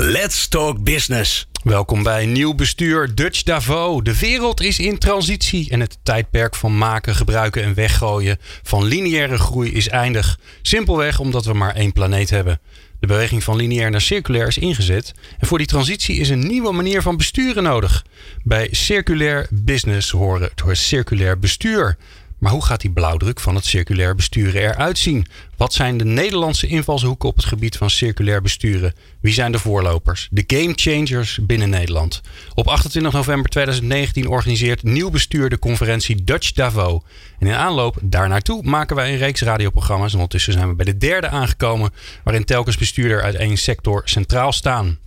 Let's talk business. Welkom bij Nieuw Bestuur Dutch Davo. De wereld is in transitie en het tijdperk van maken, gebruiken en weggooien van lineaire groei is eindig. Simpelweg omdat we maar één planeet hebben. De beweging van lineair naar circulair is ingezet. En voor die transitie is een nieuwe manier van besturen nodig. Bij circulair business horen het circulair bestuur. Maar hoe gaat die blauwdruk van het circulair besturen eruit zien? Wat zijn de Nederlandse invalshoeken op het gebied van circulair besturen? Wie zijn de voorlopers? De game changers binnen Nederland. Op 28 november 2019 organiseert Nieuw Bestuur de conferentie Dutch Davo. En in aanloop daarnaartoe maken wij een reeks radioprogramma's. En ondertussen zijn we bij de derde aangekomen, waarin telkens bestuurder uit één sector centraal staan.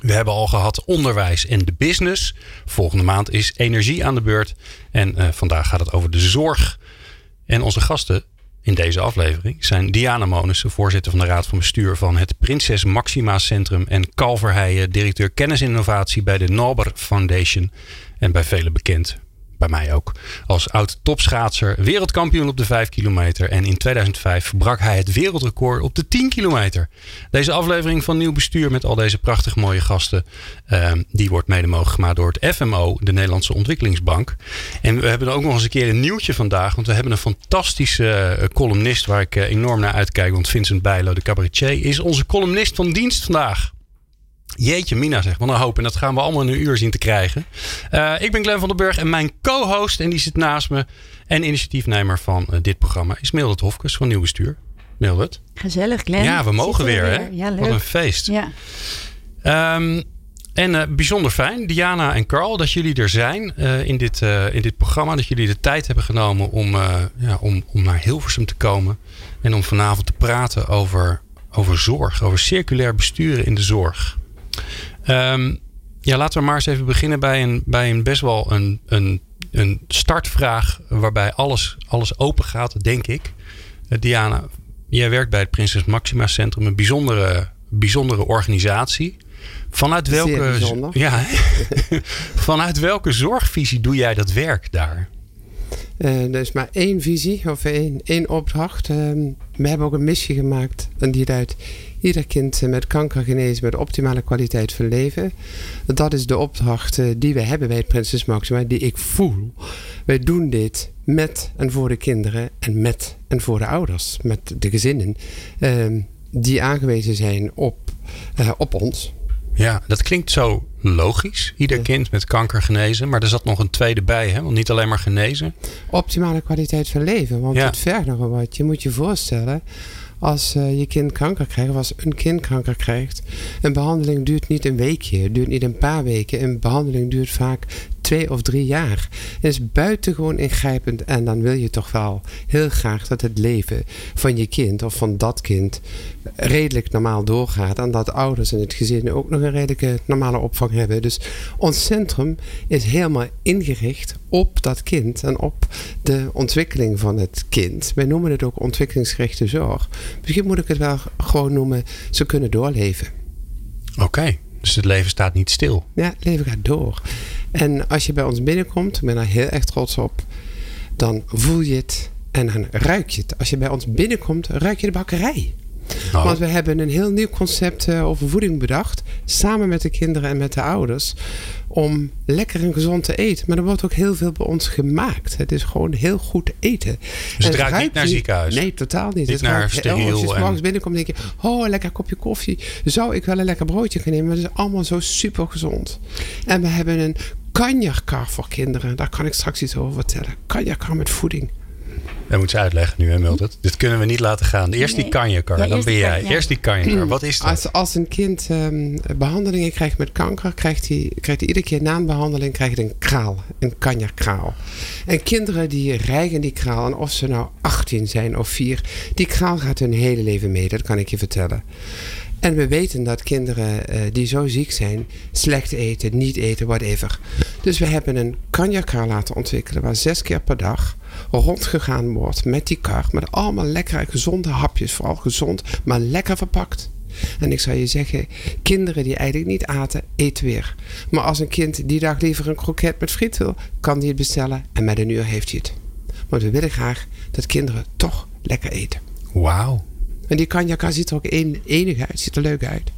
We hebben al gehad onderwijs en de business. Volgende maand is energie aan de beurt. En uh, vandaag gaat het over de zorg. En onze gasten in deze aflevering zijn Diana Monussen, voorzitter van de Raad van Bestuur van het Prinses Maxima Centrum. En Calverheijen, directeur kennis en innovatie bij de Nauber Foundation. En bij velen bekend bij mij ook. Als oud topschaatser, wereldkampioen op de 5 kilometer. En in 2005 verbrak hij het wereldrecord op de 10 kilometer. Deze aflevering van Nieuw Bestuur met al deze prachtig mooie gasten. Uh, die wordt mede mogelijk gemaakt door het FMO, de Nederlandse Ontwikkelingsbank. En we hebben ook nog eens een keer een nieuwtje vandaag. Want we hebben een fantastische uh, columnist waar ik uh, enorm naar uitkijk. Want Vincent Bijlo, de cabaretier, is onze columnist van dienst vandaag. Jeetje, Mina zegt, wat een hoop. En dat gaan we allemaal in een uur zien te krijgen. Uh, ik ben Glenn van den Burg en mijn co-host, en die zit naast me, en initiatiefnemer van uh, dit programma, is Mildred Hofkes van Nieuw Bestuur. Mildred. Gezellig, Glenn. Ja, we mogen weer, weer, hè? Ja, leuk. Wat een feest. Ja. Um, en uh, bijzonder fijn, Diana en Carl, dat jullie er zijn in, dit, in dit programma. Dat jullie de tijd hebben genomen om, ja, om, om naar Hilversum te komen. En om vanavond te praten over, over zorg, over circulair besturen in de zorg. Um, ja, laten we maar eens even beginnen bij een, bij een best wel een, een, een startvraag waarbij alles, alles open gaat, denk ik. Uh, Diana, jij werkt bij het Prinses Maxima Centrum, een bijzondere, bijzondere organisatie. Vanuit welke, ja, vanuit welke zorgvisie doe jij dat werk daar? Uh, er is maar één visie of één, één opdracht. Uh, we hebben ook een missie gemaakt en die luidt ieder kind met kanker genezen met optimale kwaliteit van leven. Dat is de opdracht die we hebben bij Prinses Maxima, die ik voel. Wij doen dit met en voor de kinderen en met en voor de ouders, met de gezinnen uh, die aangewezen zijn op, uh, op ons. Ja, dat klinkt zo logisch. Ieder kind met kanker genezen. Maar er zat nog een tweede bij, hè? Want niet alleen maar genezen. Optimale kwaliteit van leven. Want ja. het vergt nog wat. Je moet je voorstellen als uh, je kind kanker krijgt, of als een kind kanker krijgt. Een behandeling duurt niet een weekje, duurt niet een paar weken. Een behandeling duurt vaak twee of drie jaar. Het is buitengewoon ingrijpend en dan wil je toch wel heel graag dat het leven van je kind of van dat kind redelijk normaal doorgaat. En dat ouders en het gezin ook nog een redelijke normale opvang hebben. Dus ons centrum is helemaal ingericht op dat kind en op de ontwikkeling van het kind. Wij noemen het ook ontwikkelingsgerichte zorg. Misschien moet ik het wel gewoon noemen, ze kunnen doorleven. Oké, okay, dus het leven staat niet stil. Ja, het leven gaat door. En als je bij ons binnenkomt, ik ben daar heel erg trots op, dan voel je het en dan ruik je het. Als je bij ons binnenkomt, ruik je de bakkerij. Oh. Want we hebben een heel nieuw concept uh, over voeding bedacht. Samen met de kinderen en met de ouders. Om lekker en gezond te eten. Maar er wordt ook heel veel bij ons gemaakt. Het is gewoon heel goed eten. Dus het ruikt niet naar ziekenhuis? Nee, totaal niet. Niet naar steriel. Als je en... morgens binnenkomt denk je... Oh, een lekker kopje koffie. Zou ik wel een lekker broodje kunnen nemen? Maar het is allemaal zo super gezond. En we hebben een kanjakar voor kinderen. Daar kan ik straks iets over vertellen. Kanjakar met voeding. Dat moet ze uitleggen nu, hè, Mildred? Dit kunnen we niet laten gaan. Eerst nee. die kanjakar, ja, dan ben jij. Ja. Eerst die kanjakar. Wat is dat? Als, als een kind um, behandelingen krijgt met kanker, krijgt hij, krijgt hij iedere keer na een behandeling krijgt hij een kraal. Een kanjakkraal. En kinderen die rijgen die kraal, en of ze nou 18 zijn of 4, die kraal gaat hun hele leven mee. Dat kan ik je vertellen. En we weten dat kinderen uh, die zo ziek zijn, slecht eten, niet eten, whatever. Dus we hebben een kanjakar laten ontwikkelen waar zes keer per dag rondgegaan wordt met die kar. Met allemaal lekkere, gezonde hapjes. Vooral gezond, maar lekker verpakt. En ik zou je zeggen, kinderen die eigenlijk niet aten, eten weer. Maar als een kind die dag liever een kroket met friet wil, kan die het bestellen en met een uur heeft hij het. Want we willen graag dat kinderen toch lekker eten. Wauw. En die kanjaka ziet er ook een, enig uit, ziet er leuk uit.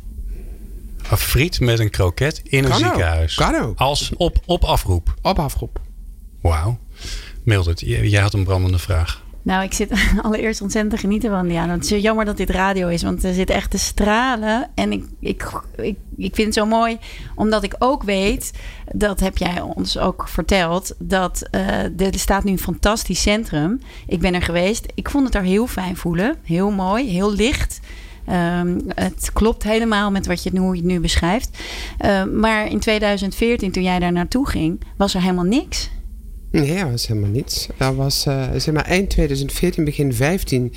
Een friet met een kroket in een ziekenhuis. Kan ook. Als op, op afroep. Op afroep. Wauw. Mildred, jij had een brandende vraag. Nou, ik zit allereerst ontzettend te genieten van ja. Het is jammer dat dit radio is, want er zit echt te stralen. En ik, ik, ik, ik vind het zo mooi, omdat ik ook weet, dat heb jij ons ook verteld, dat uh, er staat nu een fantastisch centrum. Ik ben er geweest. Ik vond het er heel fijn voelen. Heel mooi, heel licht. Um, het klopt helemaal met wat je nu, nu beschrijft. Uh, maar in 2014, toen jij daar naartoe ging, was er helemaal niks. Nee, dat was helemaal niets. Dat was uh, zeg eind 2014, begin 15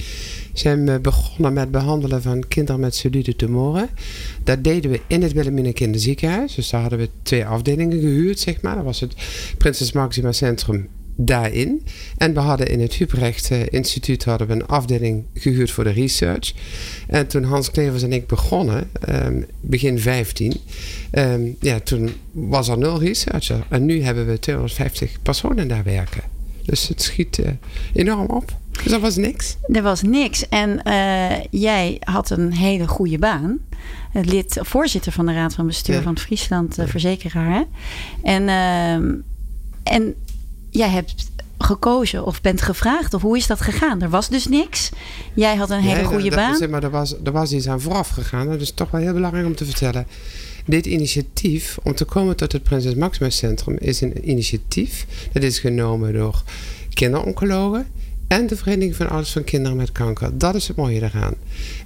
zijn we begonnen met behandelen van kinderen met solide tumoren. Dat deden we in het Wilhelmina Kinderziekenhuis. Dus daar hadden we twee afdelingen gehuurd, zeg maar. Dat was het Prinses Maxima Centrum daarin. En we hadden in het Hubrecht uh, Instituut hadden we een afdeling gehuurd voor de research. En toen Hans Klevers en ik begonnen, um, begin 15, um, ehm, ja, toen was er nul researcher. En nu hebben we 250 personen daar werken. Dus het schiet uh, enorm op. Dus dat was niks. Er was niks. En uh, jij had een hele goede baan. Lid, voorzitter van de Raad van Bestuur ja. van het Friesland. Verzekeraar. Hè? En, uh, en jij hebt gekozen of bent gevraagd? Of hoe is dat gegaan? Er was dus niks. Jij had een hele nee, goede dat, baan. Is, maar er was, er was iets aan vooraf gegaan. Dat is toch wel heel belangrijk om te vertellen. Dit initiatief om te komen tot het Prinses Maxima Centrum is een initiatief. Dat is genomen door kinderoncologen en de Vereniging van Ouders van Kinderen met Kanker. Dat is het mooie eraan.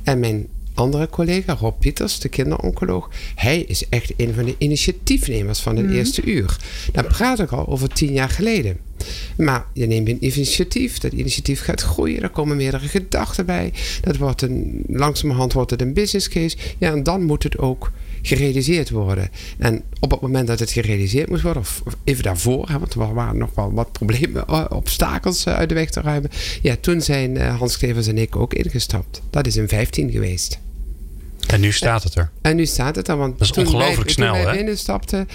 En mijn andere collega, Rob Pieters, de kinderoncoloog, hij is echt een van de initiatiefnemers van het mm. eerste uur. Dan praat ik al over tien jaar geleden. Maar je neemt een initiatief, dat initiatief gaat groeien, er komen meerdere gedachten bij. Dat wordt een, langzamerhand wordt het een business case. Ja, en dan moet het ook gerealiseerd worden. En op het moment dat het gerealiseerd moest worden, of even daarvoor, hè, want er waren nog wel wat problemen, eh, obstakels eh, uit de weg te ruimen. Ja, toen zijn eh, Hans Klevers en ik ook ingestapt. Dat is in 15 geweest. En nu staat het er. En nu staat het er. Want dat is toen ongelooflijk wij, snel, toen wij hè? binnenstapten,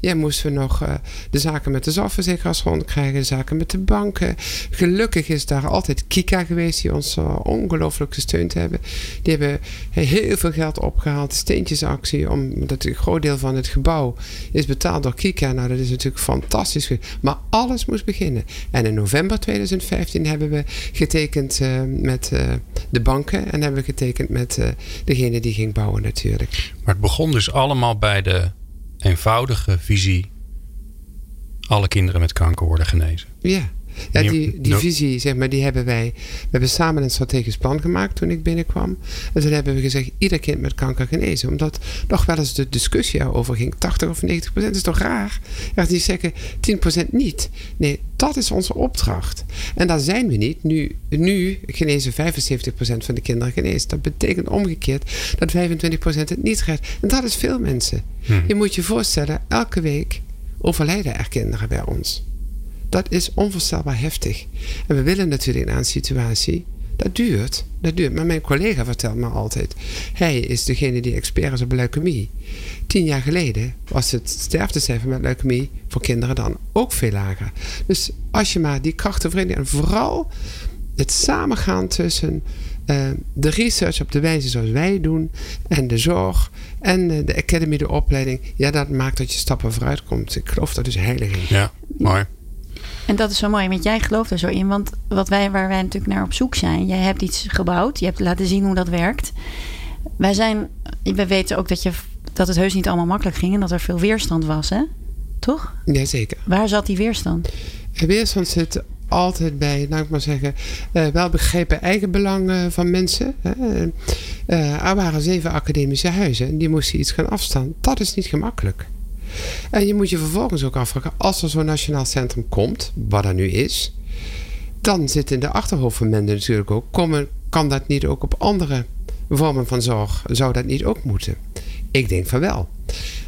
ja, moesten we nog uh, de zaken met de zorgverzekeraars rondkrijgen, de zaken met de banken. Gelukkig is daar altijd Kika geweest, die ons uh, ongelooflijk gesteund hebben. Die hebben heel veel geld opgehaald, steentjesactie, omdat een groot deel van het gebouw is betaald door Kika. Nou, dat is natuurlijk fantastisch. Maar alles moest beginnen. En in november 2015 hebben we getekend met de banken en hebben we getekend met degene die ging bouwen natuurlijk. Maar het begon dus allemaal bij de eenvoudige visie: alle kinderen met kanker worden genezen. Ja. Ja, die, die visie, zeg maar, die hebben wij. We hebben samen een strategisch plan gemaakt toen ik binnenkwam. En toen hebben we gezegd: ieder kind met kanker genezen. Omdat nog wel eens de discussie over ging: 80 of 90 procent is toch raar? Ja, die zeggen 10 procent niet. Nee, dat is onze opdracht. En daar zijn we niet. Nu, nu genezen 75 procent van de kinderen genezen. Dat betekent omgekeerd dat 25 procent het niet redt. En dat is veel mensen. Hmm. Je moet je voorstellen: elke week overlijden er kinderen bij ons. Dat is onvoorstelbaar heftig. En we willen natuurlijk naar een situatie. Dat duurt, dat duurt. Maar mijn collega vertelt me altijd. Hij is degene die expert is op leukemie. Tien jaar geleden was het sterftecijfer met leukemie voor kinderen dan ook veel lager. Dus als je maar die krachten verenigt. En vooral het samengaan tussen uh, de research op de wijze zoals wij doen. En de zorg. En uh, de academy, de opleiding. Ja, dat maakt dat je stappen vooruit komt. Ik geloof dat dus heilig. Ja, mooi. En dat is zo mooi, want jij gelooft er zo in. Want wat wij, waar wij natuurlijk naar op zoek zijn, jij hebt iets gebouwd, je hebt laten zien hoe dat werkt. Wij zijn, we weten ook dat, je, dat het heus niet allemaal makkelijk ging en dat er veel weerstand was, hè? Toch? Jazeker. Waar zat die weerstand? De weerstand zit altijd bij, laat ik maar zeggen, uh, wel begrepen eigenbelang uh, van mensen. Uh, er waren zeven academische huizen en die moesten iets gaan afstaan. Dat is niet gemakkelijk. En je moet je vervolgens ook afvragen, als er zo'n nationaal centrum komt, wat er nu is, dan zit in de achterhoofd van mensen natuurlijk ook, kan dat niet ook op andere vormen van zorg, zou dat niet ook moeten? Ik denk van wel.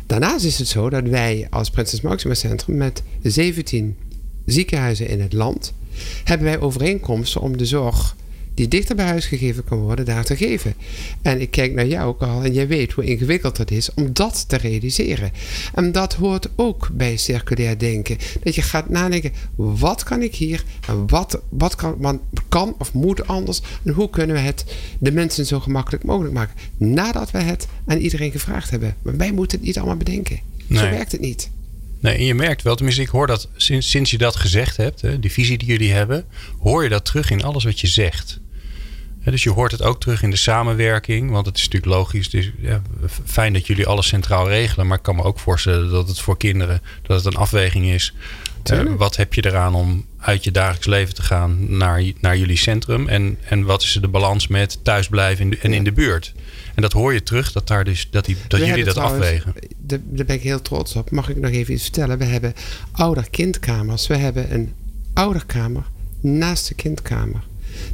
Daarnaast is het zo dat wij als Prinses Maxima Centrum met 17 ziekenhuizen in het land hebben wij overeenkomsten om de zorg die dichter bij huis gegeven kan worden, daar te geven. En ik kijk naar jou ook al en jij weet hoe ingewikkeld het is om dat te realiseren. En dat hoort ook bij circulair denken. Dat je gaat nadenken, wat kan ik hier en wat, wat kan, kan of moet anders en hoe kunnen we het de mensen zo gemakkelijk mogelijk maken. Nadat we het aan iedereen gevraagd hebben. Maar wij moeten het niet allemaal bedenken. Zo werkt het niet. Nee, en je merkt wel, tenminste, ik hoor dat sinds, sinds je dat gezegd hebt, hè, die visie die jullie hebben, hoor je dat terug in alles wat je zegt. dus je hoort het ook terug in de samenwerking, want het is natuurlijk logisch. Is ja, fijn dat jullie alles centraal regelen, maar ik kan me ook voorstellen dat het voor kinderen dat het een afweging is. Uh, wat heb je eraan om uit je dagelijks leven te gaan naar, naar jullie centrum? En, en wat is de balans met thuisblijven en in de buurt? En dat hoor je terug, dat, daar dus, dat, die, dat jullie dat afwegen. Daar ben ik heel trots op. Mag ik nog even iets vertellen? We hebben ouder-kindkamers. We hebben een ouderkamer naast de kindkamer.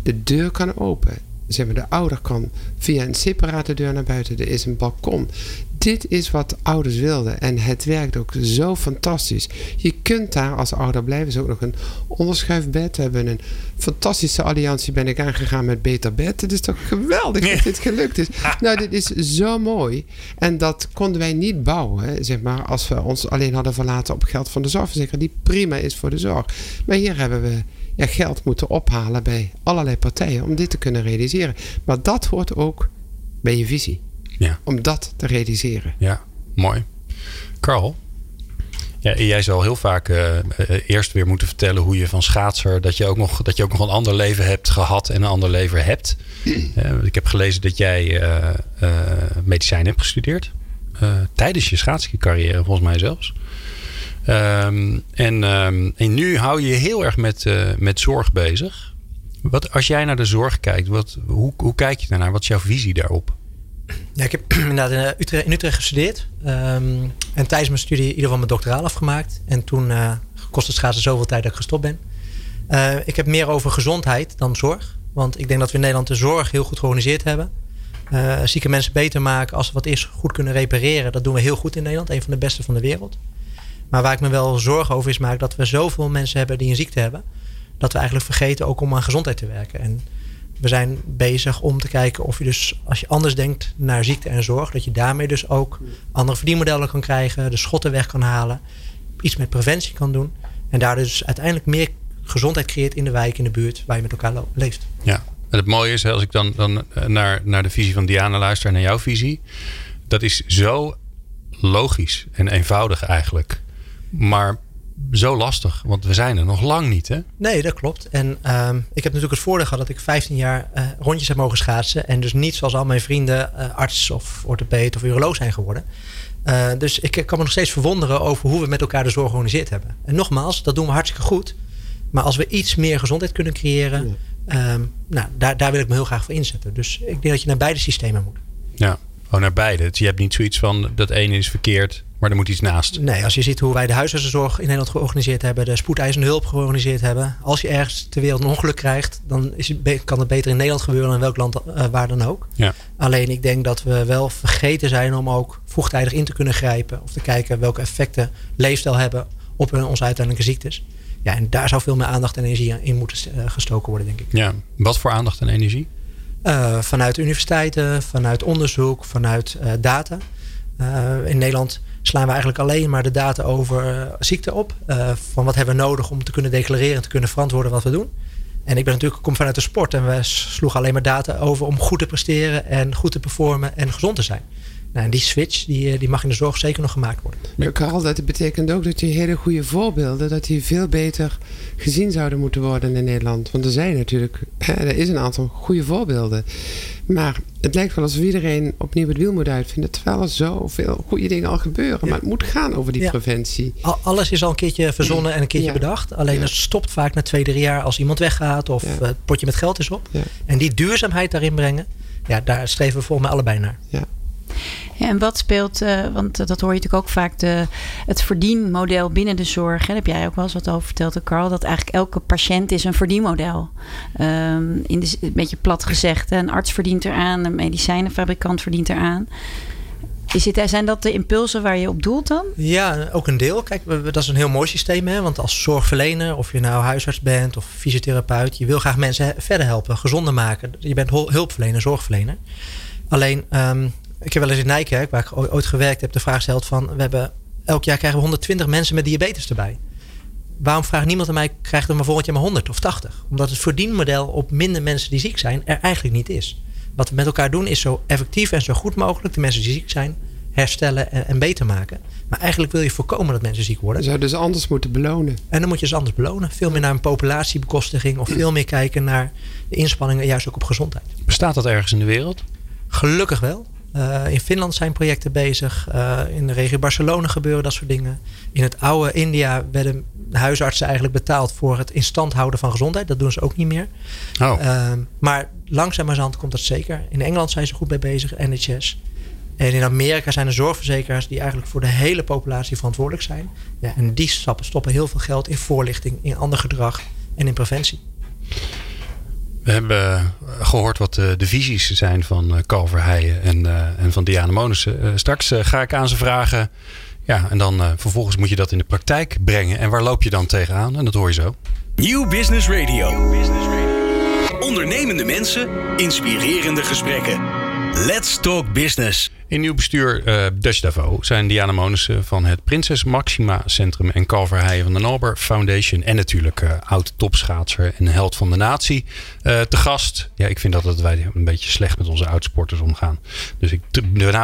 De deur kan open. Zeg maar, de ouder kan via een separate deur naar buiten. Er is een balkon dit is wat ouders wilden. En het werkt ook zo fantastisch. Je kunt daar als ouder blijven. Is ook nog een onderschuifbed. We hebben een fantastische alliantie ben ik aangegaan met Beter Bed. Het is toch geweldig dat dit gelukt is. Nou, dit is zo mooi. En dat konden wij niet bouwen, zeg maar, als we ons alleen hadden verlaten op geld van de zorgverzekeraar. Die prima is voor de zorg. Maar hier hebben we ja, geld moeten ophalen bij allerlei partijen om dit te kunnen realiseren. Maar dat hoort ook bij je visie. Ja. Om dat te realiseren. Ja, mooi. Carl, ja, jij zal heel vaak uh, eerst weer moeten vertellen hoe je van schaatser, dat je ook nog, dat je ook nog een ander leven hebt gehad en een ander leven hebt. Uh, ik heb gelezen dat jij medicijn hebt gestudeerd. tijdens je schaatscarrière, volgens mij zelfs. Um, en, um, en nu hou je je heel erg met, met zorg bezig. Wat, als jij naar de zorg kijkt, wat, hoe, hoe kijk je daarnaar? Wat is jouw visie daarop? Ja, ik heb inderdaad in eh, Utrecht, in Utrecht gestudeerd. Ehm, en tijdens mijn studie in ieder geval mijn doctoraal afgemaakt. En toen uh, kost het schaatsen zoveel tijd dat ik gestopt ben. Uh, ik heb meer over gezondheid dan zorg. Want ik denk dat we in Nederland de zorg heel goed georganiseerd hebben. Zieke mensen beter maken als we wat eerst goed kunnen repareren. Dat doen we heel goed in Nederland. Een van de beste van de wereld. Maar waar ik me wel zorgen over is maak dat we zoveel mensen hebben die een ziekte hebben. Dat we eigenlijk vergeten ook om aan gezondheid te werken. En we zijn bezig om te kijken of je dus, als je anders denkt naar ziekte en zorg, dat je daarmee dus ook andere verdienmodellen kan krijgen, de schotten weg kan halen, iets met preventie kan doen. En daar dus uiteindelijk meer gezondheid creëert in de wijk, in de buurt waar je met elkaar leeft. Ja, en het mooie is, als ik dan, dan eh, naar, naar de visie van Diana luister en naar jouw visie, dat is zo logisch en eenvoudig eigenlijk. Maar zo lastig, want we zijn er nog lang niet, hè? Nee, dat klopt. En um, ik heb natuurlijk het voordeel gehad dat ik 15 jaar uh, rondjes heb mogen schaatsen. En dus niet zoals al mijn vrienden uh, arts of orthopeed of uroloog zijn geworden. Uh, dus ik kan me nog steeds verwonderen over hoe we met elkaar de zorg georganiseerd hebben. En nogmaals, dat doen we hartstikke goed. Maar als we iets meer gezondheid kunnen creëren, ja. um, nou, daar, daar wil ik me heel graag voor inzetten. Dus ik denk dat je naar beide systemen moet. Ja, Oh, naar beide. Dus je hebt niet zoiets van dat ene is verkeerd, maar er moet iets naast. Nee, als je ziet hoe wij de huisartsenzorg in Nederland georganiseerd hebben, de spoedeisende hulp georganiseerd hebben. Als je ergens ter wereld een ongeluk krijgt, dan is het, kan het beter in Nederland gebeuren dan in welk land uh, waar dan ook. Ja. Alleen ik denk dat we wel vergeten zijn om ook vroegtijdig in te kunnen grijpen. Of te kijken welke effecten leefstijl hebben op onze uiteindelijke ziektes. Ja, en daar zou veel meer aandacht en energie in moeten uh, gestoken worden, denk ik. Ja, wat voor aandacht en energie? Uh, vanuit universiteiten, vanuit onderzoek, vanuit uh, data. In Nederland slaan we eigenlijk alleen maar de data over ziekte op. van wat hebben we nodig om te kunnen declareren en te kunnen verantwoorden wat we doen. En ik ben natuurlijk, kom vanuit de sport en we sloegen alleen maar data over om goed te presteren en goed te performen en gezond te zijn. Nou, en die switch die, eh, die mag in de zorg zeker nog gemaakt worden. Ja, Karel, dat betekent ook dat je hele goede voorbeelden, dat die veel beter gezien zouden moeten worden in Nederland. Want er zijn natuurlijk, er is een aantal goede voorbeelden. Maar het lijkt wel alsof iedereen opnieuw het wiel moet uitvinden. Terwijl er zoveel goede dingen al gebeuren. Maar het moet gaan over die preventie. Alles is al een keertje verzonnen en een keertje bedacht. Alleen het stopt vaak na twee, drie jaar als iemand weggaat of het potje met geld is op. En die duurzaamheid daarin brengen, ja, daar streven we volgens mij allebei naar. Ja. En wat speelt, uh, want dat hoor je natuurlijk ook vaak, de, het verdienmodel binnen de zorg. Daar heb jij ook wel eens wat over verteld, Carl. Dat eigenlijk elke patiënt is een verdienmodel. Um, in een beetje plat gezegd. Een arts verdient eraan, een medicijnenfabrikant verdient eraan. Is het, zijn dat de impulsen waar je op doelt dan? Ja, ook een deel. Kijk, dat is een heel mooi systeem. Hè? Want als zorgverlener, of je nou huisarts bent of fysiotherapeut, je wil graag mensen verder helpen, gezonder maken. Je bent hulpverlener, zorgverlener. Alleen, um, ik heb wel eens in Nijkerk, waar ik ooit gewerkt heb, de vraag gesteld van... we hebben, elk jaar krijgen we 120 mensen met diabetes erbij. Waarom vraagt niemand aan mij, krijgt er maar volgend jaar maar 100 of 80? Omdat het verdienmodel op minder mensen die ziek zijn er eigenlijk niet is. Wat we met elkaar doen is zo effectief en zo goed mogelijk de mensen die ziek zijn herstellen en, en, beter maken. Maar eigenlijk wil je voorkomen dat mensen ziek worden. Je zou dus anders moeten belonen. En dan moet je ze anders belonen. Veel meer naar een populatiebekostiging of veel meer kijken naar de inspanningen juist ook op gezondheid. Bestaat dat ergens in de wereld? Gelukkig wel. Uh, in Finland zijn projecten bezig. Uh, in de regio Barcelona gebeuren dat soort dingen. In het oude India werden huisartsen eigenlijk betaald voor het in stand houden van gezondheid. Dat doen ze ook niet meer. Oh. Uh, maar langzamerhand komt dat zeker. In Engeland zijn ze goed mee bezig, NHS. En in Amerika zijn er zorgverzekeraars die eigenlijk voor de hele populatie verantwoordelijk zijn. Ja, en die stappen stoppen heel veel geld in voorlichting, in ander gedrag en in preventie. We hebben gehoord wat de, de visies zijn van uh, Carl Verheijen en, en van Diana Monussen. Uh, straks ga ik aan ze vragen. Ja, en dan vervolgens moet je dat in de praktijk brengen. En waar loop je dan tegenaan? En dat hoor je zo. New Business Radio. Business Radio. Ondernemende mensen, inspirerende gesprekken. Let's Talk Business. In nieuw bestuur uh, Dutch Davos zijn Diana Monussen van het Prinses Maxima Centrum en Carl Verheijen van de Nobel Foundation. En natuurlijk uh, oud topschaatser en held van de natie. Uh, te gast. Ja, ik vind dat, dat wij een beetje slecht met onze oudsporters omgaan. Dus ik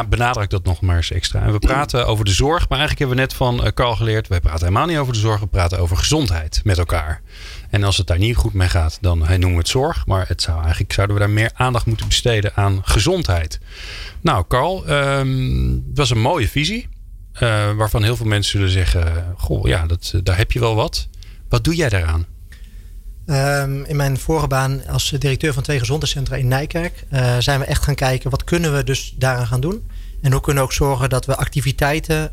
benadruk dat nog maar eens extra. En we praten over de zorg, maar eigenlijk hebben we net van Carl geleerd. Wij praten helemaal niet over de zorg, we praten over gezondheid met elkaar. En als het daar niet goed mee gaat, dan noemen we het zorg. Maar het zou eigenlijk zouden we daar meer aandacht moeten besteden aan gezondheid. Nou, Carl, um, het was een mooie visie. Uh, waarvan heel veel mensen zullen zeggen: Goh, ja, dat, eh, daar heb je wel wat. Wat doe jij daaraan? Um, in mijn vorige baan als directeur van twee gezondheidscentra in Nijkerk uh, zijn we echt gaan kijken wat kunnen we dus daaraan gaan doen. En hoe kunnen we ook zorgen dat we activiteiten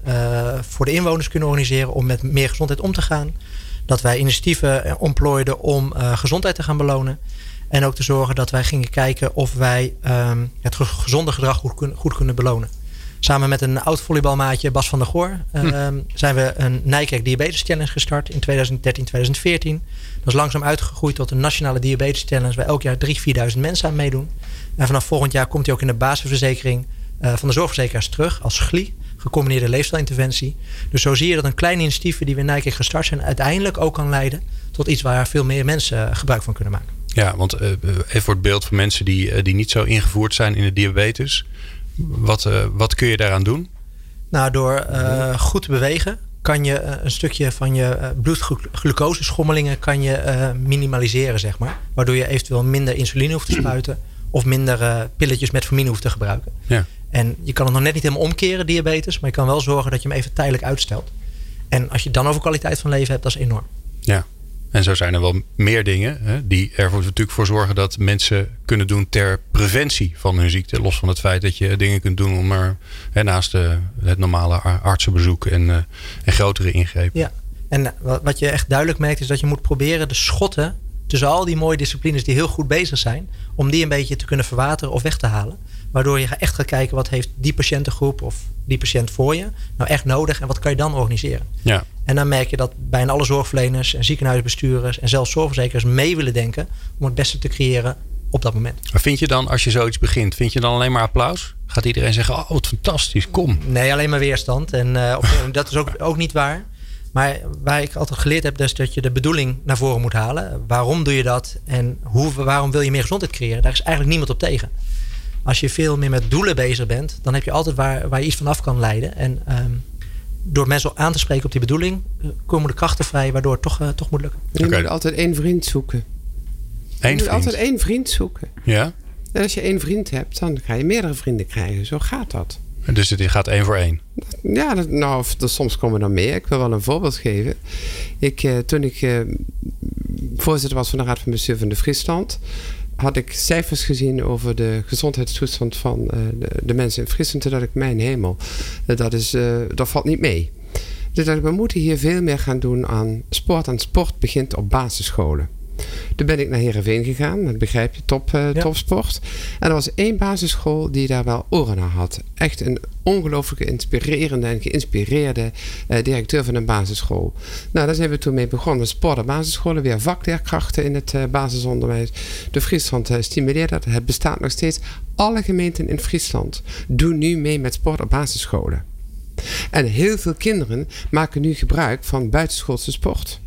voor de inwoners kunnen organiseren om met meer gezondheid om te gaan. Dat wij initiatieven ontplooiden om uh, gezondheid te gaan belonen. En ook te zorgen dat wij gingen kijken of wij um, het gezonde gedrag goed, kunnen, goed kunnen belonen. Samen met een oud volleybalmaatje, Bas van der Goor, um, zijn we een Nijkerk Diabetes Challenge gestart in 2013, 2014. Dat is langzaam uitgegroeid tot een nationale Diabetes Challenge, waar elk jaar 3.000, 4.000 mensen aan meedoen. En vanaf volgend jaar komt hij ook in de basisverzekering uh, van de zorgverzekeraars terug als GLI, gecombineerde leefstijlinterventie. Dus zo zie je dat een klein initiatief die we in Nijkerk gestart zijn, uiteindelijk ook kan leiden tot iets waar veel meer mensen gebruik van kunnen maken. Ja, want uh, even voor het beeld van mensen die, uh, die niet zo ingevoerd zijn in de diabetes. Wat, uh, wat kun je daaraan doen? Nou, door goed te bewegen kan je een stukje van je bloedglucoseschommelingen kan je minimaliseren, zeg maar. Waardoor je eventueel minder insuline hoeft te spuiten of minder pilletjes met formine hoeft te gebruiken. Ja. En je kan het nog net niet helemaal omkeren, diabetes, maar je kan wel zorgen dat je hem even tijdelijk uitstelt. En als je dan over kwaliteit van leven hebt, dat is enorm. Ja, en zo zijn er wel meer dingen hè, die ervoor natuurlijk voor zorgen dat mensen kunnen doen ter preventie van hun ziekte. Los van het feit dat je dingen kunt doen om er hè, naast de, het normale artsenbezoek en, uh, en grotere ingrepen. Ja, en wat je echt duidelijk merkt is dat je moet proberen de schotten tussen al die mooie disciplines die heel goed bezig zijn, om die een beetje te kunnen verwateren of weg te halen. Waardoor je echt gaat kijken wat heeft die patiëntengroep of die patiënt voor je nou echt nodig en wat kan je dan organiseren. Ja. En dan merk je dat bijna alle zorgverleners en ziekenhuisbestuurders en zelfs zorgverzekeraars mee willen denken om het beste te creëren op dat moment. Maar vind je dan, als je zoiets begint, vind je dan alleen maar applaus? Gaat iedereen zeggen, oh wat fantastisch, kom. Nee, alleen maar weerstand. En uh, of, dat is ook, ook niet waar. Maar waar ik altijd geleerd heb, is dat je de bedoeling naar voren moet halen. Waarom doe je dat en hoe, waarom wil je meer gezondheid creëren? Daar is eigenlijk niemand op tegen. Als je veel meer met doelen bezig bent, dan heb je altijd waar, waar je iets vanaf kan leiden. En um, door mensen aan te spreken op die bedoeling, eh, komen de krachten vrij, waardoor het toch, uh, toch moet lukken. Je moet altijd één vriend zoeken. Eén je moet altijd één vriend zoeken. Ja. En als je één vriend hebt, dan ga je meerdere vrienden krijgen. Zo gaat dat. Dus het gaat één voor één? Ja, dat, nou, soms komen er meer. Ik wil wel een voorbeeld geven. Ik, uh, toen ik uh, voorzitter was van de Raad van Bestuur van de Friesland had ik cijfers gezien over de gezondheidstoestand van de, de, mensen in Friesland. Toen dacht ik, mijn hemel, dat, is, dat valt niet mee. Dus we moeten hier veel meer gaan doen aan sport. En sport begint op basisscholen. Toen ben ik naar Heerenveen gegaan. Dat begrijp je, top, uh, topsport. En er was één basisschool die daar wel oren naar had. Echt een ongelooflijke inspirerende en geïnspireerde uh, directeur van een basisschool. Nou, daar zijn we toen mee begonnen. Sport op basisscholen, weer vakleerkrachten in het uh, basisonderwijs. De Friesland stimuleert dat. Het bestaat nog steeds. Alle gemeenten in Friesland doen nu mee met sport op basisscholen. En heel veel kinderen maken nu gebruik van buitenschoolse sport.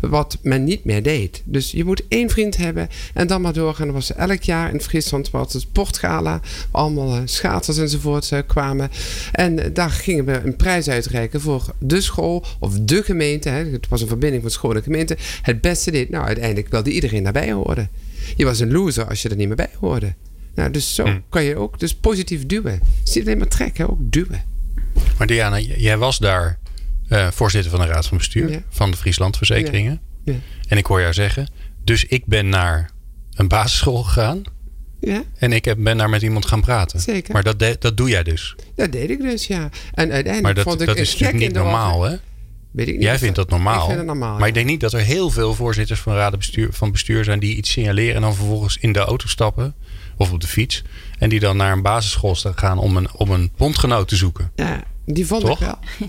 Wat men niet meer deed. Dus je moet één vriend hebben en dan maar doorgaan. Er was elk jaar in Friesland was het sportgala. Allemaal eh, schaatsers enzovoort eh, kwamen. En daar gingen we een prijs uitreiken voor de school of de gemeente. Het was een verbinding van school en gemeente. Het beste deed. Nou, uiteindelijk wilde iedereen daarbij horen. Je was een loser als je er niet meer bij hoorde. Nou, dus zo hm. kan je ook dus positief duwen. Zie alleen maar trekken, ook duwen. Maar Diana, jij was daar uh, voorzitter van de Raad van Bestuur van de Friesland Verzekeringen. Ja. En ik hoor jou zeggen, dus ik ben naar een basisschool gegaan. Ja. En ik heb, ben daar met iemand gaan praten. Zeker. Maar dat, dat doe jij dus. Dat deed ik dus, ja. En uiteindelijk maar dat, vond ik dat is natuurlijk niet normaal, hè? Weet ik niet Jij vindt dat normaal. Ik vind het normaal. Maar ik denk niet dat er heel veel voorzitters van raden bestuur, van bestuur zijn die iets signaleren en dan vervolgens in de auto stappen of op de fiets. En die dan naar een basisschool gaan om een, om een bondgenoot te zoeken. Ja, die vond Toch? ik wel.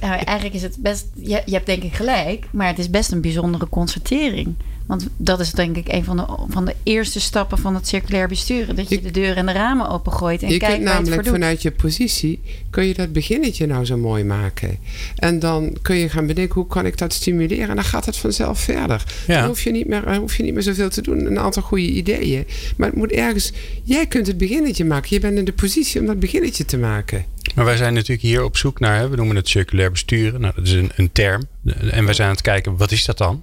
nou, eigenlijk is het best, je, je hebt denk ik gelijk, maar het is best een bijzondere constatering. Want dat is denk ik een van de, van de eerste stappen van het circulair besturen. Dat je, de deuren en de ramen opengooit en je kijkt kunt namelijk vanuit je positie... kun je dat beginnetje nou zo mooi maken. En dan kun je gaan bedenken, hoe kan ik dat stimuleren? En dan gaat het vanzelf verder. Dan hoef je, niet meer, hoef je niet meer zoveel te doen. Een aantal goede ideeën. Maar het moet ergens... Jij kunt het beginnetje maken. Je bent in de positie om dat beginnetje te maken. Maar wij zijn natuurlijk hier op zoek naar... we noemen het circulair besturen. Nou, dat is een, een term. En wij zijn aan het kijken, wat is dat dan?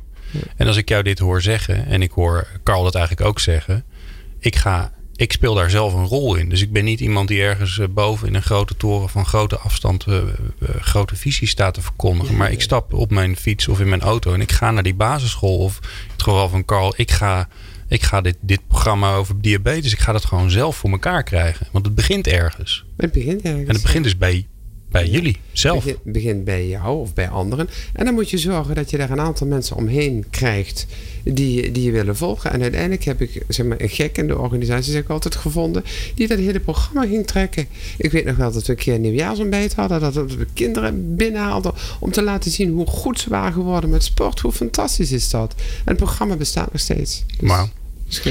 En als ik jou dit hoor zeggen, en ik hoor Carl dat eigenlijk ook zeggen, ik ga. Ik speel daar zelf een rol in. Dus ik ben niet iemand die ergens eh, boven in een grote toren van grote afstand uh, grote visies staat te verkondigen. Maar ik stap op mijn fiets of in mijn auto en ik ga naar die basisschool. Of in het geval van Carl, ik ga, ik ga dit, dit programma over diabetes. Ik ga dat gewoon zelf voor elkaar krijgen. Want het begint ergens. Het begint ergens. En het begint dus bij bij jullie zelf. Het begint bij jou of bij anderen. En dan moet je zorgen dat je daar een aantal mensen omheen krijgt die, die je willen volgen. En uiteindelijk heb ik zeg maar, een gek in de organisatie, zeg ik altijd, gevonden, die dat hele programma ging trekken. Ik weet nog wel dat we een keer een nieuwjaarsontbijt hadden, dat we kinderen binnenhaalden om te laten zien hoe goed ze waren geworden met sport. Hoe fantastisch is dat? En het programma bestaat nog steeds. Dus,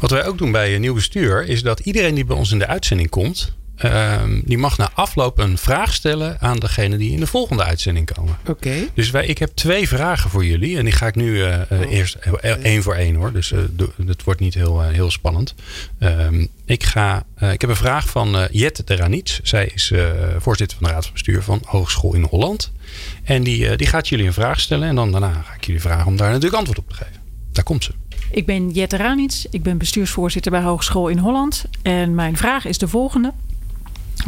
Wat wij ook doen bij een nieuw bestuur, is dat iedereen die bij ons in de uitzending komt, Ehm, die mag na afloop een vraag stellen aan degene die in de volgende uitzending komen. Oké. Dus wij, ik heb twee vragen voor jullie. En die ga ik nu uh, eerst één voor één hoor. Dus uh, het wordt niet heel, heel spannend. Ehm, ik, ga, ik heb een vraag van Jet de Ranits. Zij is voorzitter van de Raad van Bestuur van Hogeschool in Holland. En die, die gaat jullie een vraag stellen. En dan daarna ga ik jullie vragen om daar natuurlijk antwoord op te geven. Daar komt ze. Ik ben Jette Ranits. Ik ben bestuursvoorzitter bij Hogeschool in Holland. En mijn vraag is de volgende.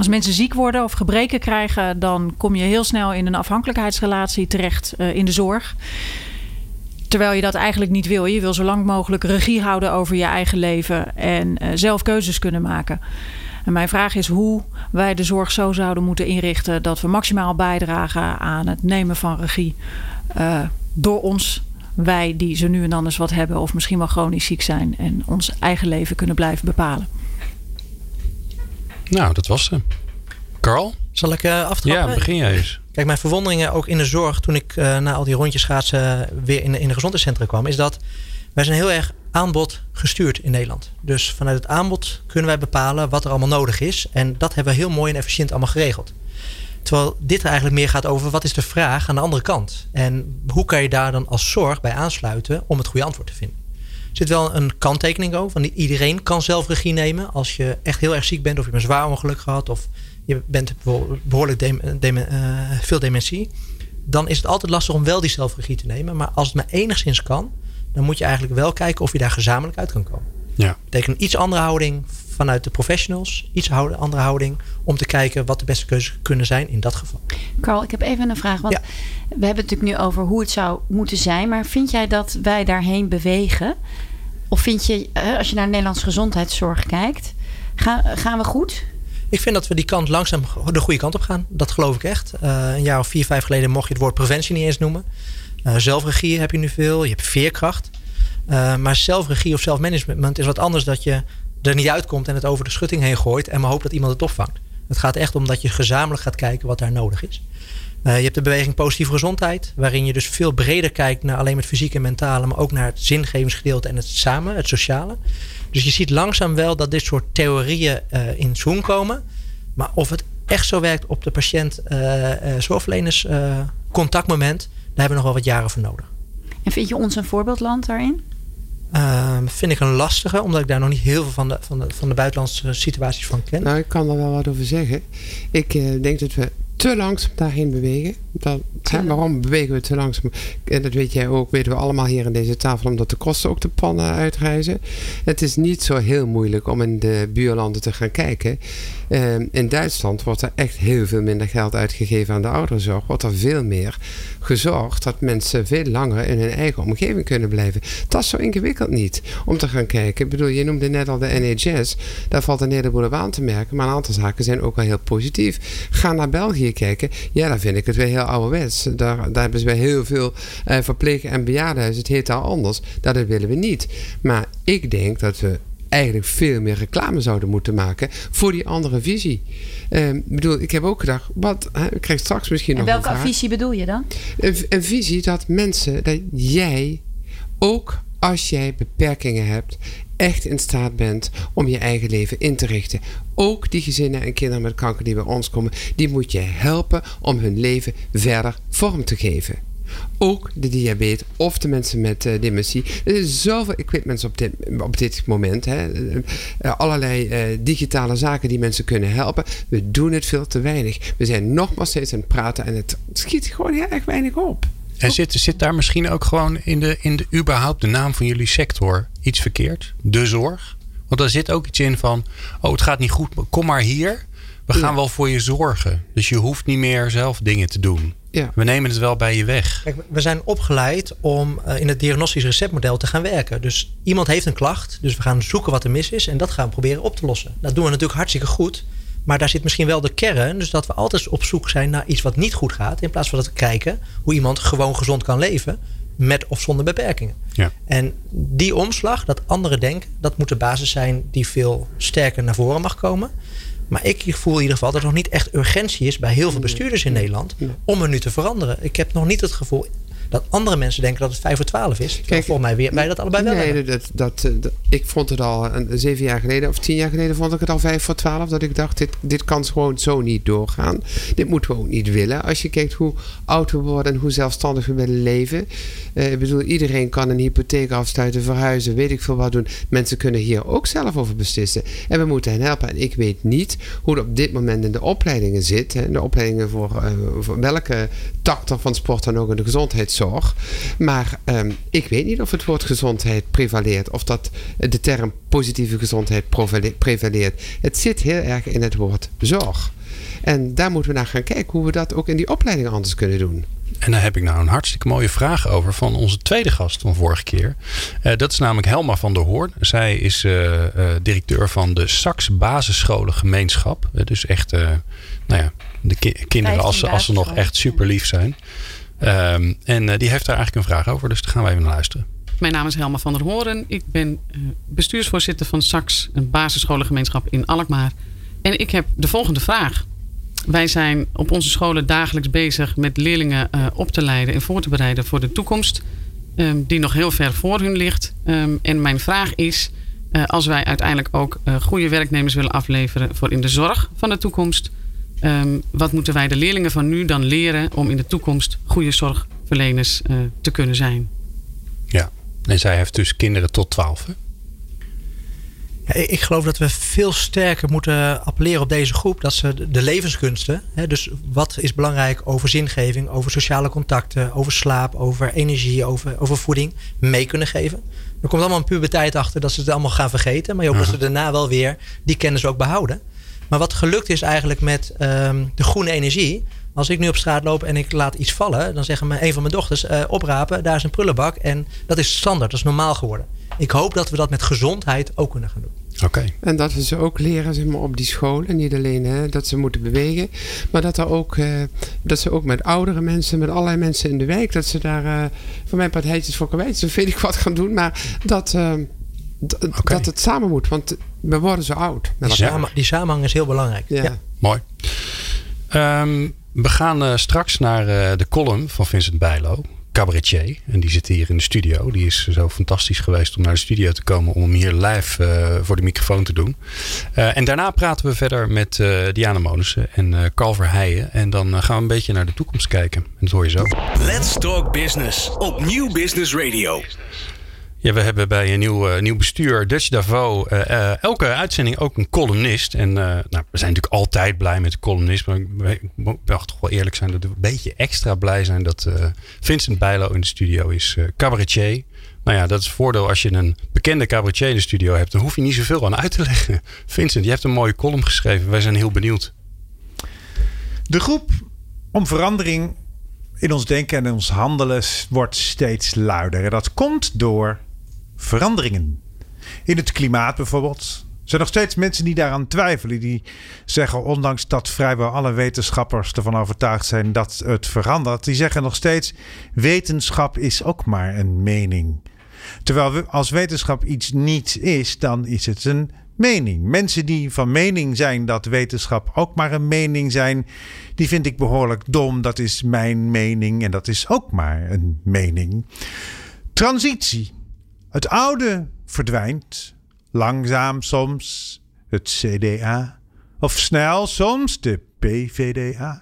Als mensen ziek worden of gebreken krijgen, dan kom je heel snel in een afhankelijkheidsrelatie terecht uh, in de zorg. Terwijl je dat eigenlijk niet wil. Je wil zo lang mogelijk regie houden over je eigen leven en uh, zelf keuzes kunnen maken. En mijn vraag is hoe wij de zorg zo zouden moeten inrichten dat we maximaal bijdragen aan het nemen van regie uh, door ons. Wij die ze nu en dan eens wat hebben of misschien wel chronisch ziek zijn en ons eigen leven kunnen blijven bepalen. Nou, dat was ze. Carl? Zal ik uh, aftrappen? Ja, begin jij eens. Kijk, mijn verwonderingen ook in de zorg toen ik uh, na al die rondjes schaatsen weer in, in de gezondheidscentra kwam, is dat wij zijn heel erg aanbod gestuurd in Nederland. Dus vanuit het aanbod kunnen wij bepalen wat er allemaal nodig is. En dat hebben we heel mooi en efficiënt allemaal geregeld. Terwijl dit er eigenlijk meer gaat over wat is de vraag aan de andere kant. En hoe kan je daar dan als zorg bij aansluiten om het goede antwoord te vinden zit wel een kanttekening over. Want iedereen kan zelf regie nemen. Als je echt heel erg ziek bent of je hebt een zwaar ongeluk gehad of je bent behoorlijk uh, veel dementie. Dan is het altijd lastig om wel die zelfregie te nemen. Maar als het maar enigszins kan, dan moet je eigenlijk wel kijken of je daar gezamenlijk uit kan komen. Ja. Dat betekent een iets andere houding vanuit de professionals. Iets andere houding om te kijken wat de beste keuzes kunnen zijn in dat geval. Carl, ik heb even een vraag. Want we hebben het natuurlijk nu over hoe het zou moeten zijn. Maar vind jij dat wij daarheen bewegen? Of vind je, als je naar Nederlands gezondheidszorg kijkt, gaan, gaan we goed? Ik vind dat we die kant langzaam de goede kant op gaan. Dat geloof ik echt. Uh, een jaar of vier, vijf geleden mocht je het woord preventie niet eens noemen. Uh, zelfregie heb je nu veel. Je hebt veerkracht. Uh, maar zelfregie of zelfmanagement is wat anders dat je er niet uitkomt en het over de schutting heen gooit en maar hoopt dat iemand het opvangt. Het gaat echt om dat je gezamenlijk gaat kijken wat daar nodig is. Uh, je hebt de beweging positieve gezondheid, waarin je dus veel breder kijkt naar alleen het fysieke en mentale, maar ook naar het zingevingsgedeelte en het samen, het sociale. Dus je ziet langzaam wel dat dit soort theorieën uh, in zoen komen. Maar of het echt zo werkt op de patiënt, uh, zorgverleners contactmoment, daar hebben we nog wel wat jaren voor nodig. En vind je ons een voorbeeldland daarin? Uh, vind ik een lastige, omdat ik daar nog niet heel veel van de, van de, van de buitenlandse situaties van ken. Nou, ik kan er wel wat over zeggen. Ik uh, denk dat we te langzaam daarheen bewegen. Dat, hè, waarom bewegen we te langzaam? En dat weet jij ook, weten we allemaal hier in deze tafel, omdat de kosten ook de pannen uitreizen. Het is niet zo heel moeilijk om in de buurlanden te gaan kijken. Uh, in Duitsland wordt er echt heel veel minder geld uitgegeven aan de ouderenzorg. Wordt er veel meer gezorgd dat mensen veel langer in hun eigen omgeving kunnen blijven. Dat is zo ingewikkeld niet om te gaan kijken. Ik bedoel, je noemde net al de NHS. Daar valt een heleboel op aan te merken. Maar een aantal zaken zijn ook wel heel positief. Ga naar België kijken. Ja, daar vind ik het weer heel ouderwets. Daar, daar hebben ze heel veel uh, verpleeg- en bejaardenhuizen. Het heet daar anders. Dat willen we niet. Maar ik denk dat we eigenlijk veel meer reclame zouden moeten maken voor die andere visie. Ik bedoel, ik heb ook gedacht, wat, hè, ik krijg straks misschien en nog welke een vraag. visie bedoel je dan? Een, een visie dat mensen, dat jij ook als jij beperkingen hebt, echt in staat bent om je eigen leven in te richten. Ook die gezinnen en kinderen met kanker die bij ons komen, die moet je helpen om hun leven verder vorm te geven. Ook de diabetes of de mensen met uh, dementie. Er is zoveel equipment op dit, op dit moment. Hè. Uh, allerlei uh, digitale zaken die mensen kunnen helpen. We doen het veel te weinig. We zijn nog maar steeds aan het praten en het schiet gewoon heel erg weinig op. En zit, zit daar misschien ook gewoon in de, in de überhaupt de naam van jullie sector iets verkeerd? De zorg? Want daar zit ook iets in van, oh het gaat niet goed, kom maar hier. We gaan ja. wel voor je zorgen. Dus je hoeft niet meer zelf dingen te doen. Ja. We nemen het wel bij je weg. Kijk, we zijn opgeleid om uh, in het diagnostisch receptmodel te gaan werken. Dus iemand heeft een klacht, dus we gaan zoeken wat er mis is en dat gaan we proberen op te lossen. Dat doen we natuurlijk hartstikke goed. Maar daar zit misschien wel de kern. Dus dat we altijd op zoek zijn naar iets wat niet goed gaat. In plaats van dat we kijken hoe iemand gewoon gezond kan leven. Met of zonder beperkingen. Ja. En die omslag, dat andere denken, dat moet de basis zijn die veel sterker naar voren mag komen. Maar ik voel in ieder geval dat er nog niet echt urgentie is bij heel veel bestuurders in Nederland om er nu te veranderen. Ik heb nog niet het gevoel dat andere mensen denken dat het 5 voor 12 is. Kijk, volgens mij weer, wij dat allebei wel nee. Dat, dat, dat, ik vond het al een, zeven jaar geleden of tien jaar geleden vond ik het al 5 voor 12. Dat ik dacht, dit, dit kan gewoon zo niet doorgaan. Dit moeten we ook niet willen. Als je kijkt hoe oud we worden en hoe zelfstandig we willen leven. Uh, ik bedoel, iedereen kan een hypotheek afsluiten, verhuizen, weet ik veel wat doen. Mensen kunnen hier ook zelf over beslissen. En we moeten hen helpen. En ik weet niet hoe het op dit moment in de opleidingen zit. Hè, de opleidingen voor, uh, voor welke tak van sport dan ook in de gezondheidszorg. Maar um, ik weet niet of het woord gezondheid prevaleert. Of dat de term positieve gezondheid prevaleert. Het zit heel erg in het woord zorg. En daar moeten we naar gaan kijken hoe we dat ook in die opleiding anders kunnen doen. En daar heb ik nou een hartstikke mooie vraag over van onze tweede gast van vorige keer. Uh, dat is namelijk Helma van der Hoorn. Zij is uh, uh, directeur van de Sax Basisscholengemeenschap. dus echt, nou ja, de ki kinderen als, als ze nog echt super lief zijn. Um, en uh, die heeft daar eigenlijk een vraag over, dus daar gaan we even naar luisteren. Mijn naam is Helma van der Hoorn. Ik ben uh, bestuursvoorzitter van SAX, een basisscholengemeenschap in Alkmaar. En ik heb de volgende vraag. Wij zijn op onze scholen dagelijks bezig met leerlingen uh, op te leiden en voor te bereiden voor de toekomst, um, die nog heel ver voor hun ligt. Um, en mijn vraag is: als wij uiteindelijk ook goede werknemers willen afleveren voor in de zorg van de toekomst, Um, wat moeten wij de leerlingen van nu dan leren om in de toekomst goede zorgverleners uh, te kunnen zijn? Ja, en zij heeft dus kinderen tot 12. Hè? Ja, ik geloof dat we veel sterker moeten appelleren op deze groep. Dat ze de levenskunsten, hè, dus wat is belangrijk over zingeving, over sociale contacten, over slaap, over energie, over, over voeding, mee kunnen geven. Er komt allemaal een puberteit achter dat ze het allemaal gaan vergeten. Maar je hoopt -huh. dat ze daarna wel weer die kennis ook behouden. Maar wat gelukt is eigenlijk met um, de groene energie. Als ik nu op straat loop en ik laat iets vallen, dan zeggen me een van mijn dochters: uh, oprapen, daar is een prullenbak. En dat is standaard, dat is normaal geworden. ik hoop dat we dat met gezondheid ook kunnen gaan doen. Oké. En dat we ze ook leren zeg maar, op die scholen. Niet alleen hè, dat ze moeten bewegen. Maar dat, er ook, uh, dat ze ook met oudere mensen, met allerlei mensen in de wijk. Dat ze daar uh, voor mijn partijtjes voor kwijt. Zo weet ik wat gaan doen. Maar dat, uh, okay. dat het samen moet. Want we worden zo oud. Die, samen, die samenhang is heel belangrijk. Ja. ja. Mooi. Um, we gaan straks naar de column van Vincent Bijlo cabaretier. En die zit hier in de studio. Die is zo fantastisch geweest om naar de studio te komen. Om hem hier live uh, voor de microfoon te doen. Uh, en daarna praten we verder met uh, Diana Monussen en Carl Verheijen. En dan gaan we een beetje naar de toekomst kijken. En dat hoor je zo. Let's Talk Business op Nieuw Business Radio. Ja, we hebben bij een nieuw, uh, nieuw bestuur, Dutch Davo, uh, uh, elke uitzending ook een columnist. En nou, we zijn natuurlijk altijd blij met de columnist. Maar ik mag toch wel eerlijk zijn dat we een beetje extra blij zijn dat Vincent Bijlo in de studio is. cabaretier. Nou ja, dat is het voordeel als je een bekende cabaretier in de studio hebt. Dan hoef je niet zoveel aan uit te leggen. Vincent, je hebt een mooie column geschreven. Wij zijn heel benieuwd. De groep om verandering in ons denken en ons handelen wordt steeds luider. En dat komt door veranderingen. In het klimaat bijvoorbeeld. Er zijn nog steeds mensen die daaraan twijfelen. Die zeggen, ondanks dat vrijwel alle wetenschappers ervan overtuigd zijn dat het verandert. Die zeggen nog steeds, wetenschap is ook maar een mening. Terwijl als wetenschap iets niet is, dan is het een mening. Mensen die van mening zijn dat wetenschap ook maar een mening zijn, die vind ik behoorlijk dom. Dat is mijn mening en dat is ook maar een mening. Transitie. Het oude verdwijnt. Langzaam soms het CDA. Of snel soms de PVDA.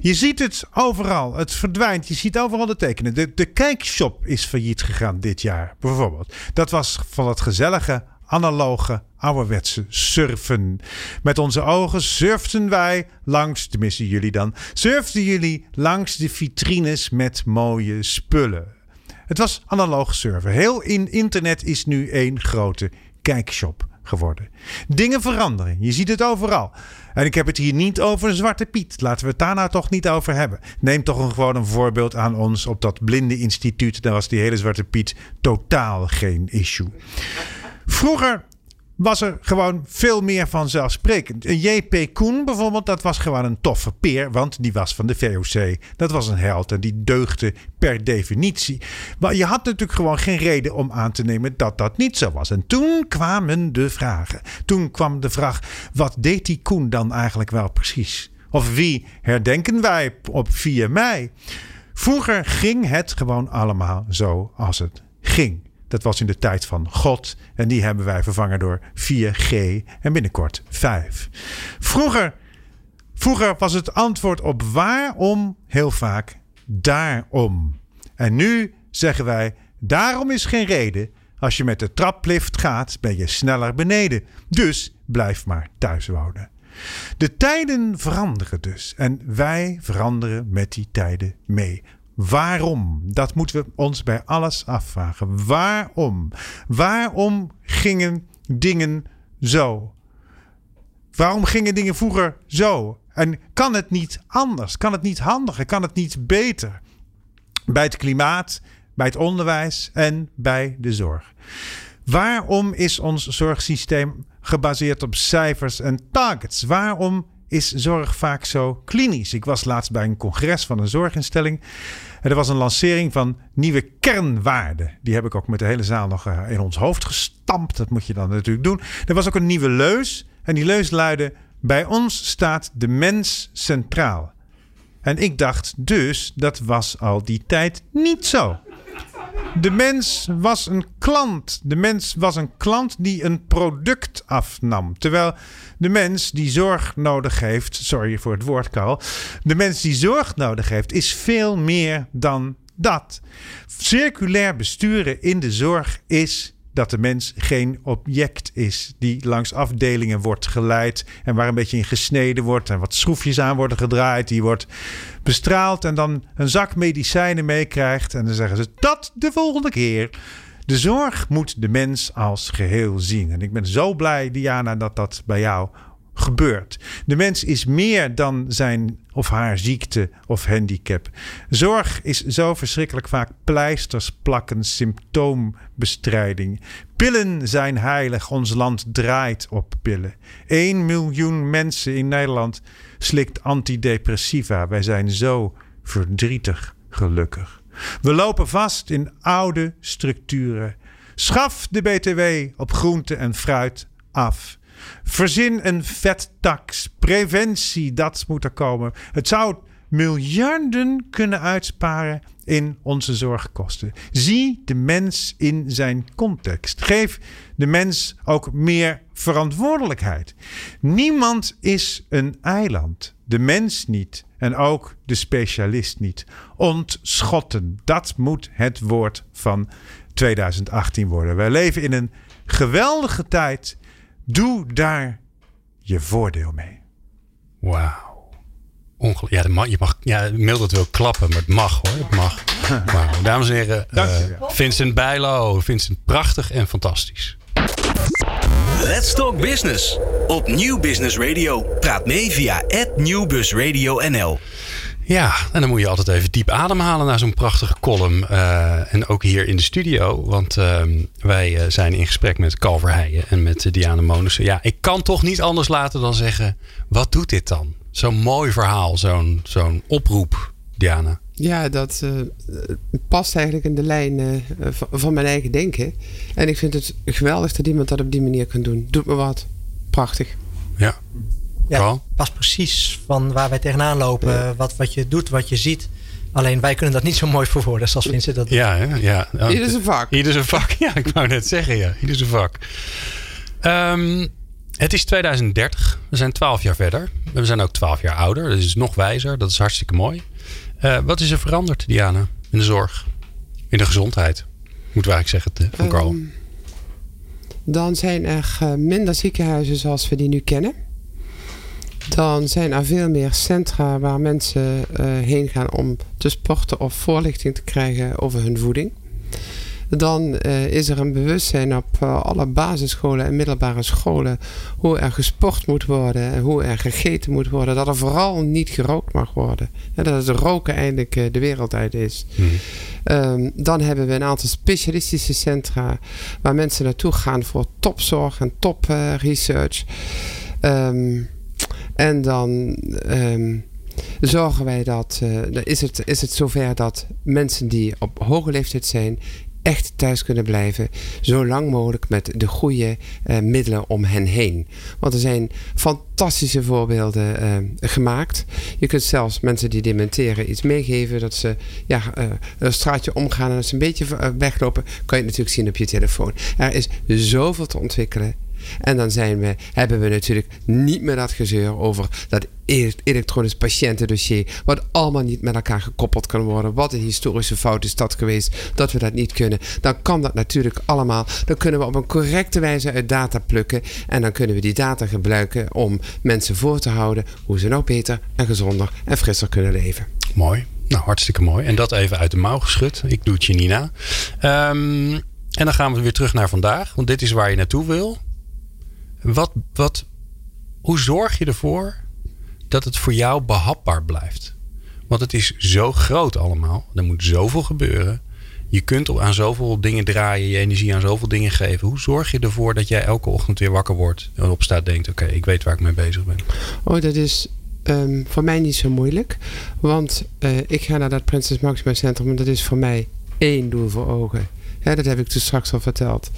Je ziet het overal. Het verdwijnt. Je ziet overal de tekenen. De, de kijkshop is failliet gegaan dit jaar, bijvoorbeeld. Dat was van het gezellige, analoge, ouderwetse surfen. Met onze ogen surften wij langs, tenminste jullie dan, surfden jullie langs de vitrines met mooie spullen. Het was analoog surfen. Heel in internet is nu één grote kijkshop geworden. Dingen veranderen. Je ziet het overal. En ik heb het hier niet over Zwarte Piet. Laten we het daar nou toch niet over hebben. Neem toch een, gewoon een voorbeeld aan ons op dat blinde instituut. Daar was die hele Zwarte Piet totaal geen issue. Vroeger was er gewoon veel meer vanzelfsprekend. Een J.P. Koen bijvoorbeeld, dat was gewoon een toffe peer, want die was van de VOC. Dat was een held en die deugde per definitie. Maar je had natuurlijk gewoon geen reden om aan te nemen dat dat niet zo was. En toen kwamen de vragen. Toen kwam de vraag, wat deed die Koen dan eigenlijk wel precies? Of wie herdenken wij op 4 mei? Vroeger ging het gewoon allemaal zo als het ging. Dat was in de tijd van God. En die hebben wij vervangen door 4G en binnenkort 5. Vroeger, vroeger was het antwoord op waarom heel vaak daarom. En nu zeggen wij: daarom is geen reden. Als je met de traplift gaat, ben je sneller beneden. Dus blijf maar thuis wonen. De tijden veranderen dus. En wij veranderen met die tijden mee. Waarom? Dat moeten we ons bij alles afvragen. Waarom? Waarom gingen dingen zo? Waarom gingen dingen vroeger zo? En kan het niet anders? Kan het niet handiger? Kan het niet beter? Bij het klimaat, bij het onderwijs en bij de zorg. Waarom is ons zorgsysteem gebaseerd op cijfers en targets? Waarom is zorg vaak zo klinisch? Ik was laatst bij een congres van een zorginstelling. En er was een lancering van nieuwe kernwaarden. Die heb ik ook met de hele zaal nog eh, in ons hoofd gestampt. Dat moet je dan natuurlijk doen. Er was ook een nieuwe leus. En die leus luidde: Bij ons staat de mens centraal. En ik dacht dus, dat was al die tijd niet zo. De mens was een klant. De mens was een klant die een product afnam. Terwijl de mens die zorg nodig heeft, sorry voor het woord, Karl. De mens die zorg nodig heeft, is veel meer dan dat. Circulair besturen in de zorg is dat de mens geen object is die langs afdelingen wordt geleid en waar een beetje in gesneden wordt en wat schroefjes aan worden gedraaid. Die wordt bestraald en dan een zak medicijnen meekrijgt en dan zeggen ze dat de volgende keer. De zorg moet de mens als geheel zien. En ik ben zo blij, Diana, dat dat bij jou gebeurt. De mens is meer dan zijn of haar ziekte of handicap. Zorg is zo verschrikkelijk vaak pleisters plakken, symptoombestrijding. Pillen zijn heilig, ons land draait op pillen. 1 miljoen mensen in Nederland slikt antidepressiva. Wij zijn zo verdrietig gelukkig. We lopen vast in oude structuren. Schaf de BTW op groente en fruit af. Verzin een vettax. Preventie, dat moet er komen. Het zou miljarden kunnen uitsparen in onze zorgkosten. Zie de mens in zijn context. Geef de mens ook meer verantwoordelijkheid. Niemand is een eiland. De mens niet en ook de specialist niet. Ontschotten, dat moet het woord van 2018 worden. Wij leven in een geweldige tijd Doe daar je voordeel mee. Wauw. Ja, mag, je mag, ja, Mildred wil klappen, maar het mag hoor. Het mag. Wauw. Dames en heren, uh, Vincent Bijlo. Vincent, prachtig en fantastisch. Let's Talk Business. Op Nieuw Business Radio. Praat mee via @nieuwbusradio_nl. Ja, en dan moet je altijd even diep ademhalen naar zo'n prachtige column. Uh, en ook hier in de studio. Want uh, wij uh, zijn in gesprek met Calver Heijen en met Diana Monussen. Ja, ik kan toch niet anders laten dan zeggen... wat doet dit dan? Zo'n mooi verhaal, zo'n zo'n oproep, Diana. Ja, dat past eigenlijk in de lijn van, van mijn eigen denken. En ik vind het geweldig dat iemand dat op die manier kan doen. Doet me wat. Prachtig. Ja. Ja, past precies van waar wij tegenaan lopen. Wat, wat je doet, wat je ziet. Alleen wij kunnen dat niet zo mooi verwoorden zoals Vincent dat Ja, ja. ja. Ieder zijn vak. Ieder zijn vak, ja. Ik wou net zeggen, ja. Ieder zijn vak. Um, het is 2030. We zijn 12 jaar verder. We zijn ook 12 jaar ouder. Dat is nog wijzer. Dat is hartstikke mooi. Uh, wat is er veranderd, Diana, in de zorg? In de gezondheid? Moeten we eigenlijk zeggen, van Carl. Um, dan zijn er minder ziekenhuizen zoals we die nu kennen. Dan zijn er veel meer centra waar mensen uh, heen gaan om te sporten of voorlichting te krijgen over hun voeding. Dan uh, is er een bewustzijn op uh, alle basisscholen en middelbare scholen hoe er gesport moet worden en hoe er gegeten moet worden. Dat er vooral niet gerookt mag worden. En dat het roken eindelijk de wereld uit is. Hmm. Um, dan hebben we een aantal specialistische centra waar mensen naartoe gaan voor topzorg en top research. Um, en dan um, zorgen wij dat, uh, is, het, is het zover dat mensen die op hoge leeftijd zijn, echt thuis kunnen blijven. Zo lang mogelijk met de goede uh, middelen om hen heen. Want er zijn fantastische voorbeelden uh, gemaakt. Je kunt zelfs mensen die dementeren iets meegeven. Dat ze ja, een straatje omgaan en als ze een beetje weglopen. Kan je natuurlijk zien op je telefoon. Er is zoveel te ontwikkelen. En dan zijn we, hebben we natuurlijk niet meer dat gezeur over dat elektronisch patiëntendossier, wat allemaal niet met elkaar gekoppeld kan worden. Wat een historische fout is dat geweest, dat we dat niet kunnen. Dan kan dat natuurlijk allemaal. Dan kunnen we op een correcte wijze uit data plukken. En dan kunnen we die data gebruiken om mensen voor te houden hoe ze nou beter en gezonder en frisser kunnen leven. Mooi. Nou, hartstikke mooi. En dat even uit de mouw geschud. Ik doe het je, Nina. Um, en dan gaan we weer terug naar vandaag. Want dit is waar je naartoe wil. Wat, wat, hoe zorg je ervoor dat het voor jou behapbaar blijft? Want het is zo groot allemaal. Er moet zoveel gebeuren. Je kunt aan zoveel dingen draaien, je energie aan zoveel dingen geven. Hoe zorg je ervoor dat jij elke ochtend weer wakker wordt en opstaat denkt: oké, ik weet waar ik mee bezig ben? Oh, dat is um, voor mij niet zo moeilijk. Want uh, ik ga naar dat Prinses Maxima Centrum en dat is voor mij één doel voor ogen. Ja, dat heb ik dus straks al verteld.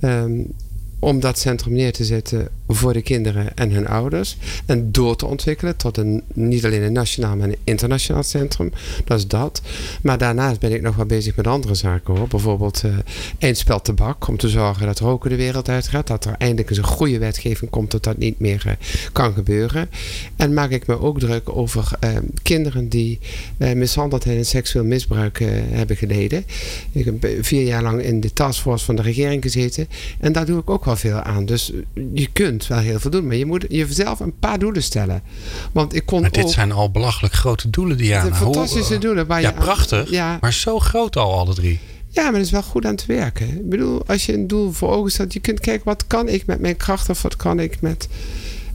Um, om dat centrum neer te zetten voor de kinderen en hun ouders. En door te ontwikkelen tot een, niet alleen een nationaal, maar een internationaal centrum. Dat is dat. Maar daarnaast ben ik nog wel bezig met andere zaken hoor. Bijvoorbeeld uh, eindspel tabak. Om te zorgen dat roken de wereld uitgaat. Dat er eindelijk eens een goede wetgeving komt dat dat niet meer uh, kan gebeuren. En maak ik me ook druk over uh, kinderen die mishandeldheid en seksueel misbruik hebben geleden. Ik heb vier jaar lang in de taskforce van de regering gezeten. En daar doe ik ook wel veel aan. Dus je kunt wel heel veel doen. Maar je moet jezelf een paar doelen stellen. Want ik kon maar dit zijn al belachelijk grote doelen, Diana. Fantastische Hoe, doelen. Waar ja, je prachtig. Aan, ja. Maar zo groot al, alle drie. Ja, maar dat is wel goed aan het werken. Ik bedoel, als je een doel voor ogen stelt, je kunt kijken wat kan ik met mijn kracht of wat kan ik met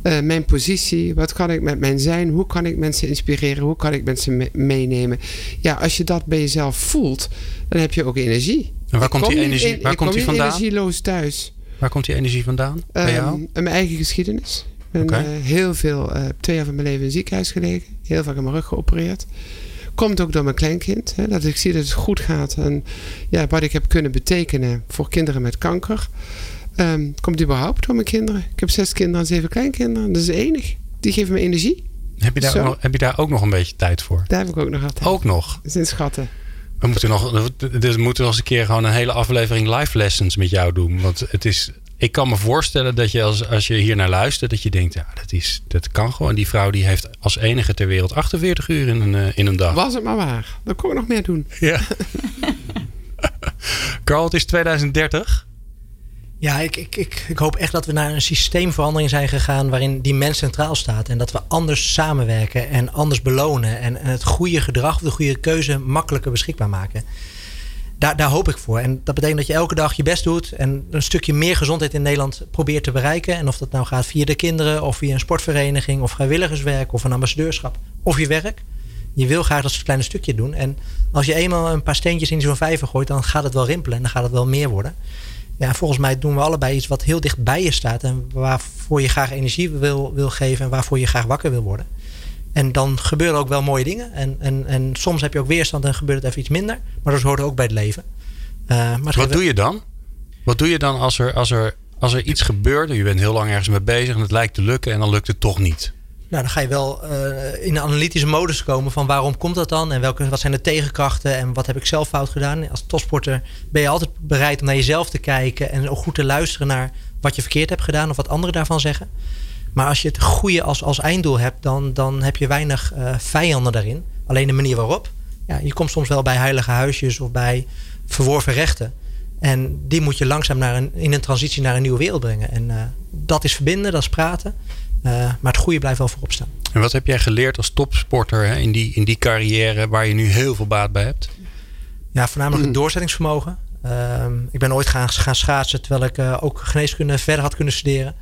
Uh, mijn positie, wat kan ik met mijn zijn, hoe kan ik mensen inspireren, hoe kan ik mensen me meenemen. Ja, als je dat bij jezelf voelt, dan heb je ook energie. En waar komt die energie, waar komt die vandaan? energieloos thuis. Waar komt die energie vandaan bij jou? Um, mijn eigen geschiedenis. Ik ben okay. uh, heel veel, uh, twee jaar van mijn leven in het ziekenhuis gelegen. Heel vaak in mijn rug geopereerd. Komt ook door mijn kleinkind. Hè, dat ik zie dat het goed gaat. En ja, wat ik heb kunnen betekenen voor kinderen met kanker. Um, komt überhaupt door mijn kinderen. Ik heb zes kinderen en zeven kleinkinderen. Dat is enig. Die geven me energie. Heb je, daar ook nog, heb je daar ook nog een beetje tijd voor? Daar heb ik ook nog altijd. Ook nog? Dat zijn schatten. We moeten nog, dus we moeten nog eens een keer gewoon een hele aflevering live lessons met jou doen. Want het is, ik kan me voorstellen dat je als, als je hier naar luistert, dat je denkt, ja, dat, is, dat kan gewoon. Die vrouw die heeft als enige ter wereld 48 uur in een, in een dag. Was het maar waar. Dan kon ik nog meer doen. Ja. Carl, het is 2030. Ja, ik, ik, ik, ik, hoop echt dat we naar een systeemverandering zijn gegaan waarin die mens centraal staat. En dat we anders samenwerken en anders belonen. En, het goede gedrag, de goede keuze makkelijker beschikbaar maken. Daar, daar hoop ik voor. En dat betekent dat je elke dag je best doet en een stukje meer gezondheid in Nederland probeert te bereiken. En of dat nou gaat via de kinderen of via een sportvereniging of vrijwilligerswerk of een ambassadeurschap of je werk. Je wil graag dat kleine stukje doen. En als je eenmaal een paar steentjes in zo'n vijver gooit, dan gaat het wel rimpelen en dan gaat het wel meer worden ja, volgens mij doen we allebei iets wat heel dicht bij je staat. En waarvoor je graag energie wil, wil geven en waarvoor je graag wakker wil worden. En dan gebeuren ook wel mooie dingen. En, en, en soms heb je ook weerstand en gebeurt het even iets minder. Maar dat hoort ook bij het leven. Uh, maar wat doe je dan? Wat doe je dan als er, als, er, als er iets gebeurt? Je bent heel lang ergens mee bezig en het lijkt te lukken en dan lukt het toch niet. Nou, dan ga je wel uh, in een analytische modus komen van waarom komt dat dan en welke, wat zijn de tegenkrachten en wat heb ik zelf fout gedaan. Als topsporter ben je altijd bereid om naar jezelf te kijken en ook goed te luisteren naar wat je verkeerd hebt gedaan of wat anderen daarvan zeggen. Maar als je het goede als, als einddoel hebt, dan, dan heb je weinig uh, vijanden daarin. Alleen de manier waarop. Ja, je komt soms wel bij heilige huisjes of bij verworven rechten. En die moet je langzaam naar een, in een transitie naar een nieuwe wereld brengen. En uh, dat is verbinden, dat is praten. Uh, maar het goede blijft wel voorop staan. En wat heb jij geleerd als topsporter hè, in, die, in die carrière waar je nu heel veel baat bij hebt? Ja, voornamelijk het doorzettingsvermogen. Uh, ik ben ooit gaan, gaan schaatsen terwijl ik uh, ook geneeskunde verder had kunnen studeren.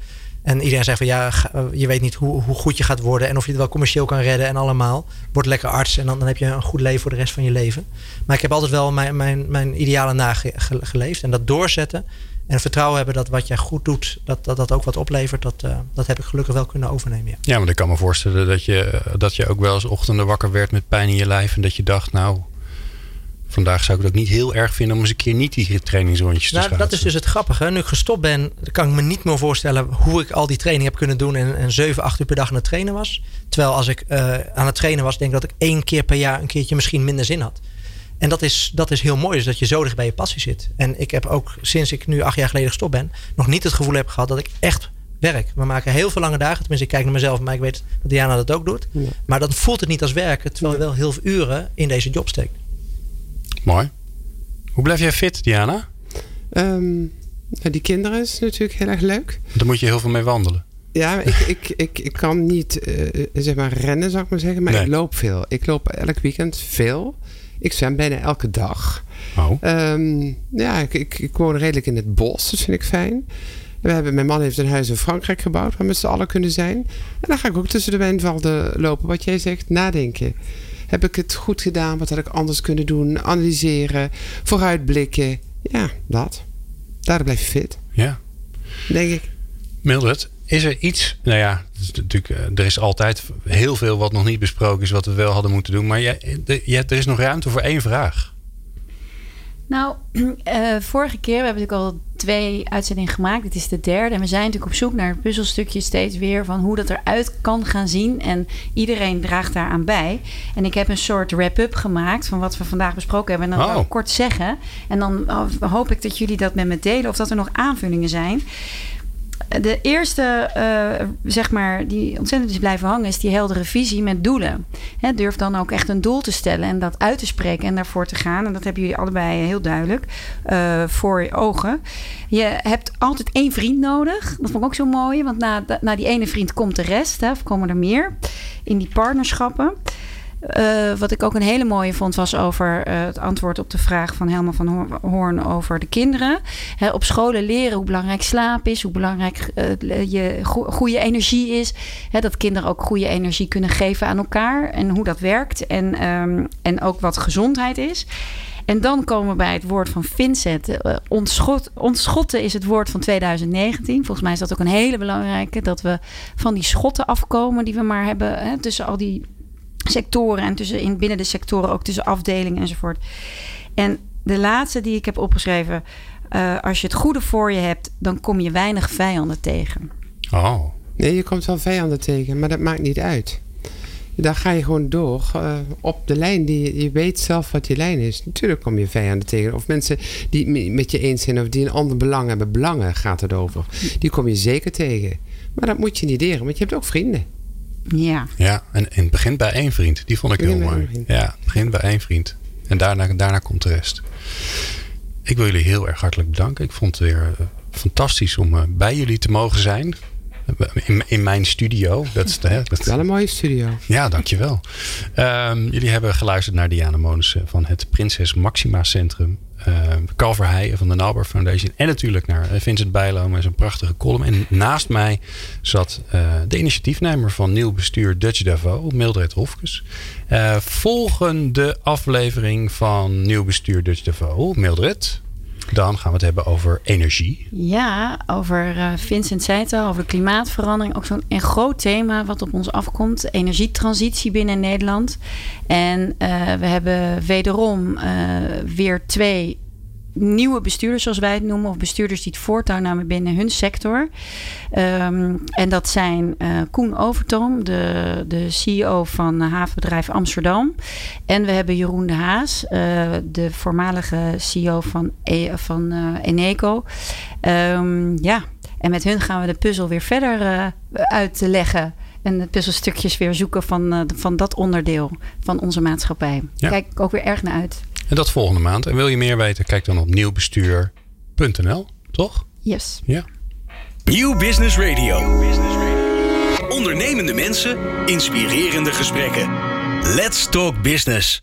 En iedereen zegt van ja, je weet niet hoe, hoe, goed je gaat worden en of je het wel commercieel kan redden en allemaal. Word lekker arts en dan, dan heb je een goed leven voor de rest van je leven. Maar ik heb altijd wel mijn, mijn, mijn idealen nageleefd. En dat doorzetten en vertrouwen hebben dat wat jij goed doet, dat dat, dat ook wat oplevert, dat, uh, dat heb ik gelukkig wel kunnen overnemen. Ja, ja maar ik kan me voorstellen dat je, dat je ook wel eens ochtenden wakker werd met pijn in je lijf. En dat je dacht, nou, vandaag zou ik het ook niet heel erg vinden om eens een keer niet die trainingsrondjes te nou, Dat is dus het grappige. Nu ik gestopt ben, kan ik me niet meer voorstellen hoe ik al die training heb kunnen doen en, en 7, 8 uur per dag aan het trainen was. Terwijl als ik uh, aan het trainen was, denk ik dat ik één keer per jaar een keertje misschien minder zin had. En dat is, dat is heel mooi, dus dat je zo dicht bij je passie zit. En ik heb ook sinds ik nu acht jaar geleden gestopt ben, nog niet het gevoel heb gehad dat ik echt werk. We maken heel veel lange dagen. Tenminste, ik kijk naar mezelf, maar ik weet dat Diana dat ook doet. Maar dan voelt het niet als werken, terwijl je wel heel veel uren in deze job steekt. Mooi. Hoe blijf jij fit, Diana? Um, die kinderen is natuurlijk heel erg leuk. Daar moet je heel veel mee wandelen. Ja, ik, ik, ik, ik kan niet uh, zeg maar rennen, zou ik maar zeggen. Maar ik loop veel. Ik loop elk weekend veel. Ik zwem bijna elke dag. Oh. Um, ja, ik, ik, ik, woon redelijk in het bos. Dat vind ik fijn. We hebben, mijn man heeft een huis in Frankrijk gebouwd waar we met z'n allen kunnen zijn. En dan ga ik ook tussen de wijnvelden lopen. Wat jij zegt, nadenken. Heb ik het goed gedaan? Wat had ik anders kunnen doen? Analyseren, vooruitblikken. Ja, dat. Daar blijf je fit. Ja. Denk ik. Mildred, is er iets, nou ja, is natuurlijk, eh, er is altijd heel veel wat nog niet besproken is, wat we wel hadden moeten doen. Maar jij, er is nog ruimte voor één vraag. Nou, uh, vorige keer, we hebben natuurlijk al twee uitzendingen gemaakt. Dit is de derde. En we zijn natuurlijk op zoek naar het puzzelstukje steeds weer van hoe dat eruit kan gaan zien. En iedereen draagt daaraan bij. En ik heb een soort wrap-up gemaakt van wat we vandaag besproken hebben. En dan oh. kort zeggen. En dan oh, hoop ik dat jullie dat met me delen of dat er nog aanvullingen zijn de eerste, uh, zeg maar, die ontzettend is blijven hangen, is die heldere visie met doelen. Durf dan ook echt een doel te stellen en dat uit te spreken en daarvoor te gaan. En dat hebben jullie allebei heel duidelijk uh, voor je ogen. Je hebt altijd één vriend nodig. Dat vond ik ook zo mooi, want na, na die ene vriend komt de rest, hè, of komen er meer in die partnerschappen. Uh, wat ik ook een hele mooie vond, was over uh, het antwoord op de vraag van Helma van Hoorn over de kinderen. Op scholen leren hoe belangrijk slaap is, hoe belangrijk uh, je go goede energie is. Dat kinderen ook goede energie kunnen geven aan elkaar en hoe dat werkt. En, um, en ook wat gezondheid is. En dan komen we bij het woord van Vincent. Ontschot, ontschotten is het woord van 2019. Volgens mij is dat ook een hele belangrijke. Dat we van die schotten afkomen die we maar hebben hè, tussen al die sectoren en tussen in, binnen de sectoren ook tussen afdelingen enzovoort. En de laatste die ik heb opgeschreven. Uh, als je het goede voor je hebt, dan kom je weinig vijanden tegen. Oh. Nee, je komt wel vijanden tegen, maar dat maakt niet uit. Daar ga je gewoon door uh, op de lijn. Die, je weet zelf wat die lijn is. Natuurlijk kom je vijanden tegen. Of mensen die met je eens zijn of die een ander belang hebben. Belangen gaat het over. Die kom je zeker tegen. Maar dat moet je niet leren, want je hebt ook vrienden. Ja. Ja, en, en het begint bij één vriend. Die vond ik heel mooi. Ja, het begint bij één vriend. En daarna, daarna komt de rest. Ik wil jullie heel erg hartelijk bedanken. Ik vond het weer uh, fantastisch om uh, bij jullie te mogen zijn. In, in mijn studio. Dat is, hè, dat... Wel een mooie studio. Ja, dankjewel. Um, jullie hebben geluisterd naar Diana Monussen van het Prinses Maxima Centrum. Uh, Calver Heijen van de Nauber Foundation. En natuurlijk naar Vincent Bijlo met zijn prachtige column. En naast mij zat uh, de initiatiefnemer van nieuw bestuur Dutch Davos, Mildred Hofkes. Uh, volgende aflevering van nieuw bestuur Dutch Davos. Mildred, dan gaan we het hebben over energie. Ja, over uh, Vincent zei al, over klimaatverandering. Ook zo'n een groot thema wat op ons afkomt. Energietransitie binnen Nederland. En uh, we hebben wederom uh, weer twee nieuwe bestuurders, zoals wij het noemen, of bestuurders die het voortouw namen binnen hun sector. Um, en dat zijn uh, Koen Overtoom, de, de CEO van havenbedrijf Amsterdam. En we hebben Jeroen de Haas, uh, de voormalige CEO van, e van uh, Eneco. Um, ja, en met hun gaan we de puzzel weer verder uitleggen. En de puzzelstukjes weer zoeken van, van dat onderdeel van onze maatschappij. Ja. Kijk ik ook weer erg naar uit. En dat volgende maand. En wil je meer weten, kijk dan op nieuwbestuur.nl, toch? Yes. Ja. Nieuw Business Radio. Ondernemende mensen, inspirerende gesprekken. Let's talk business.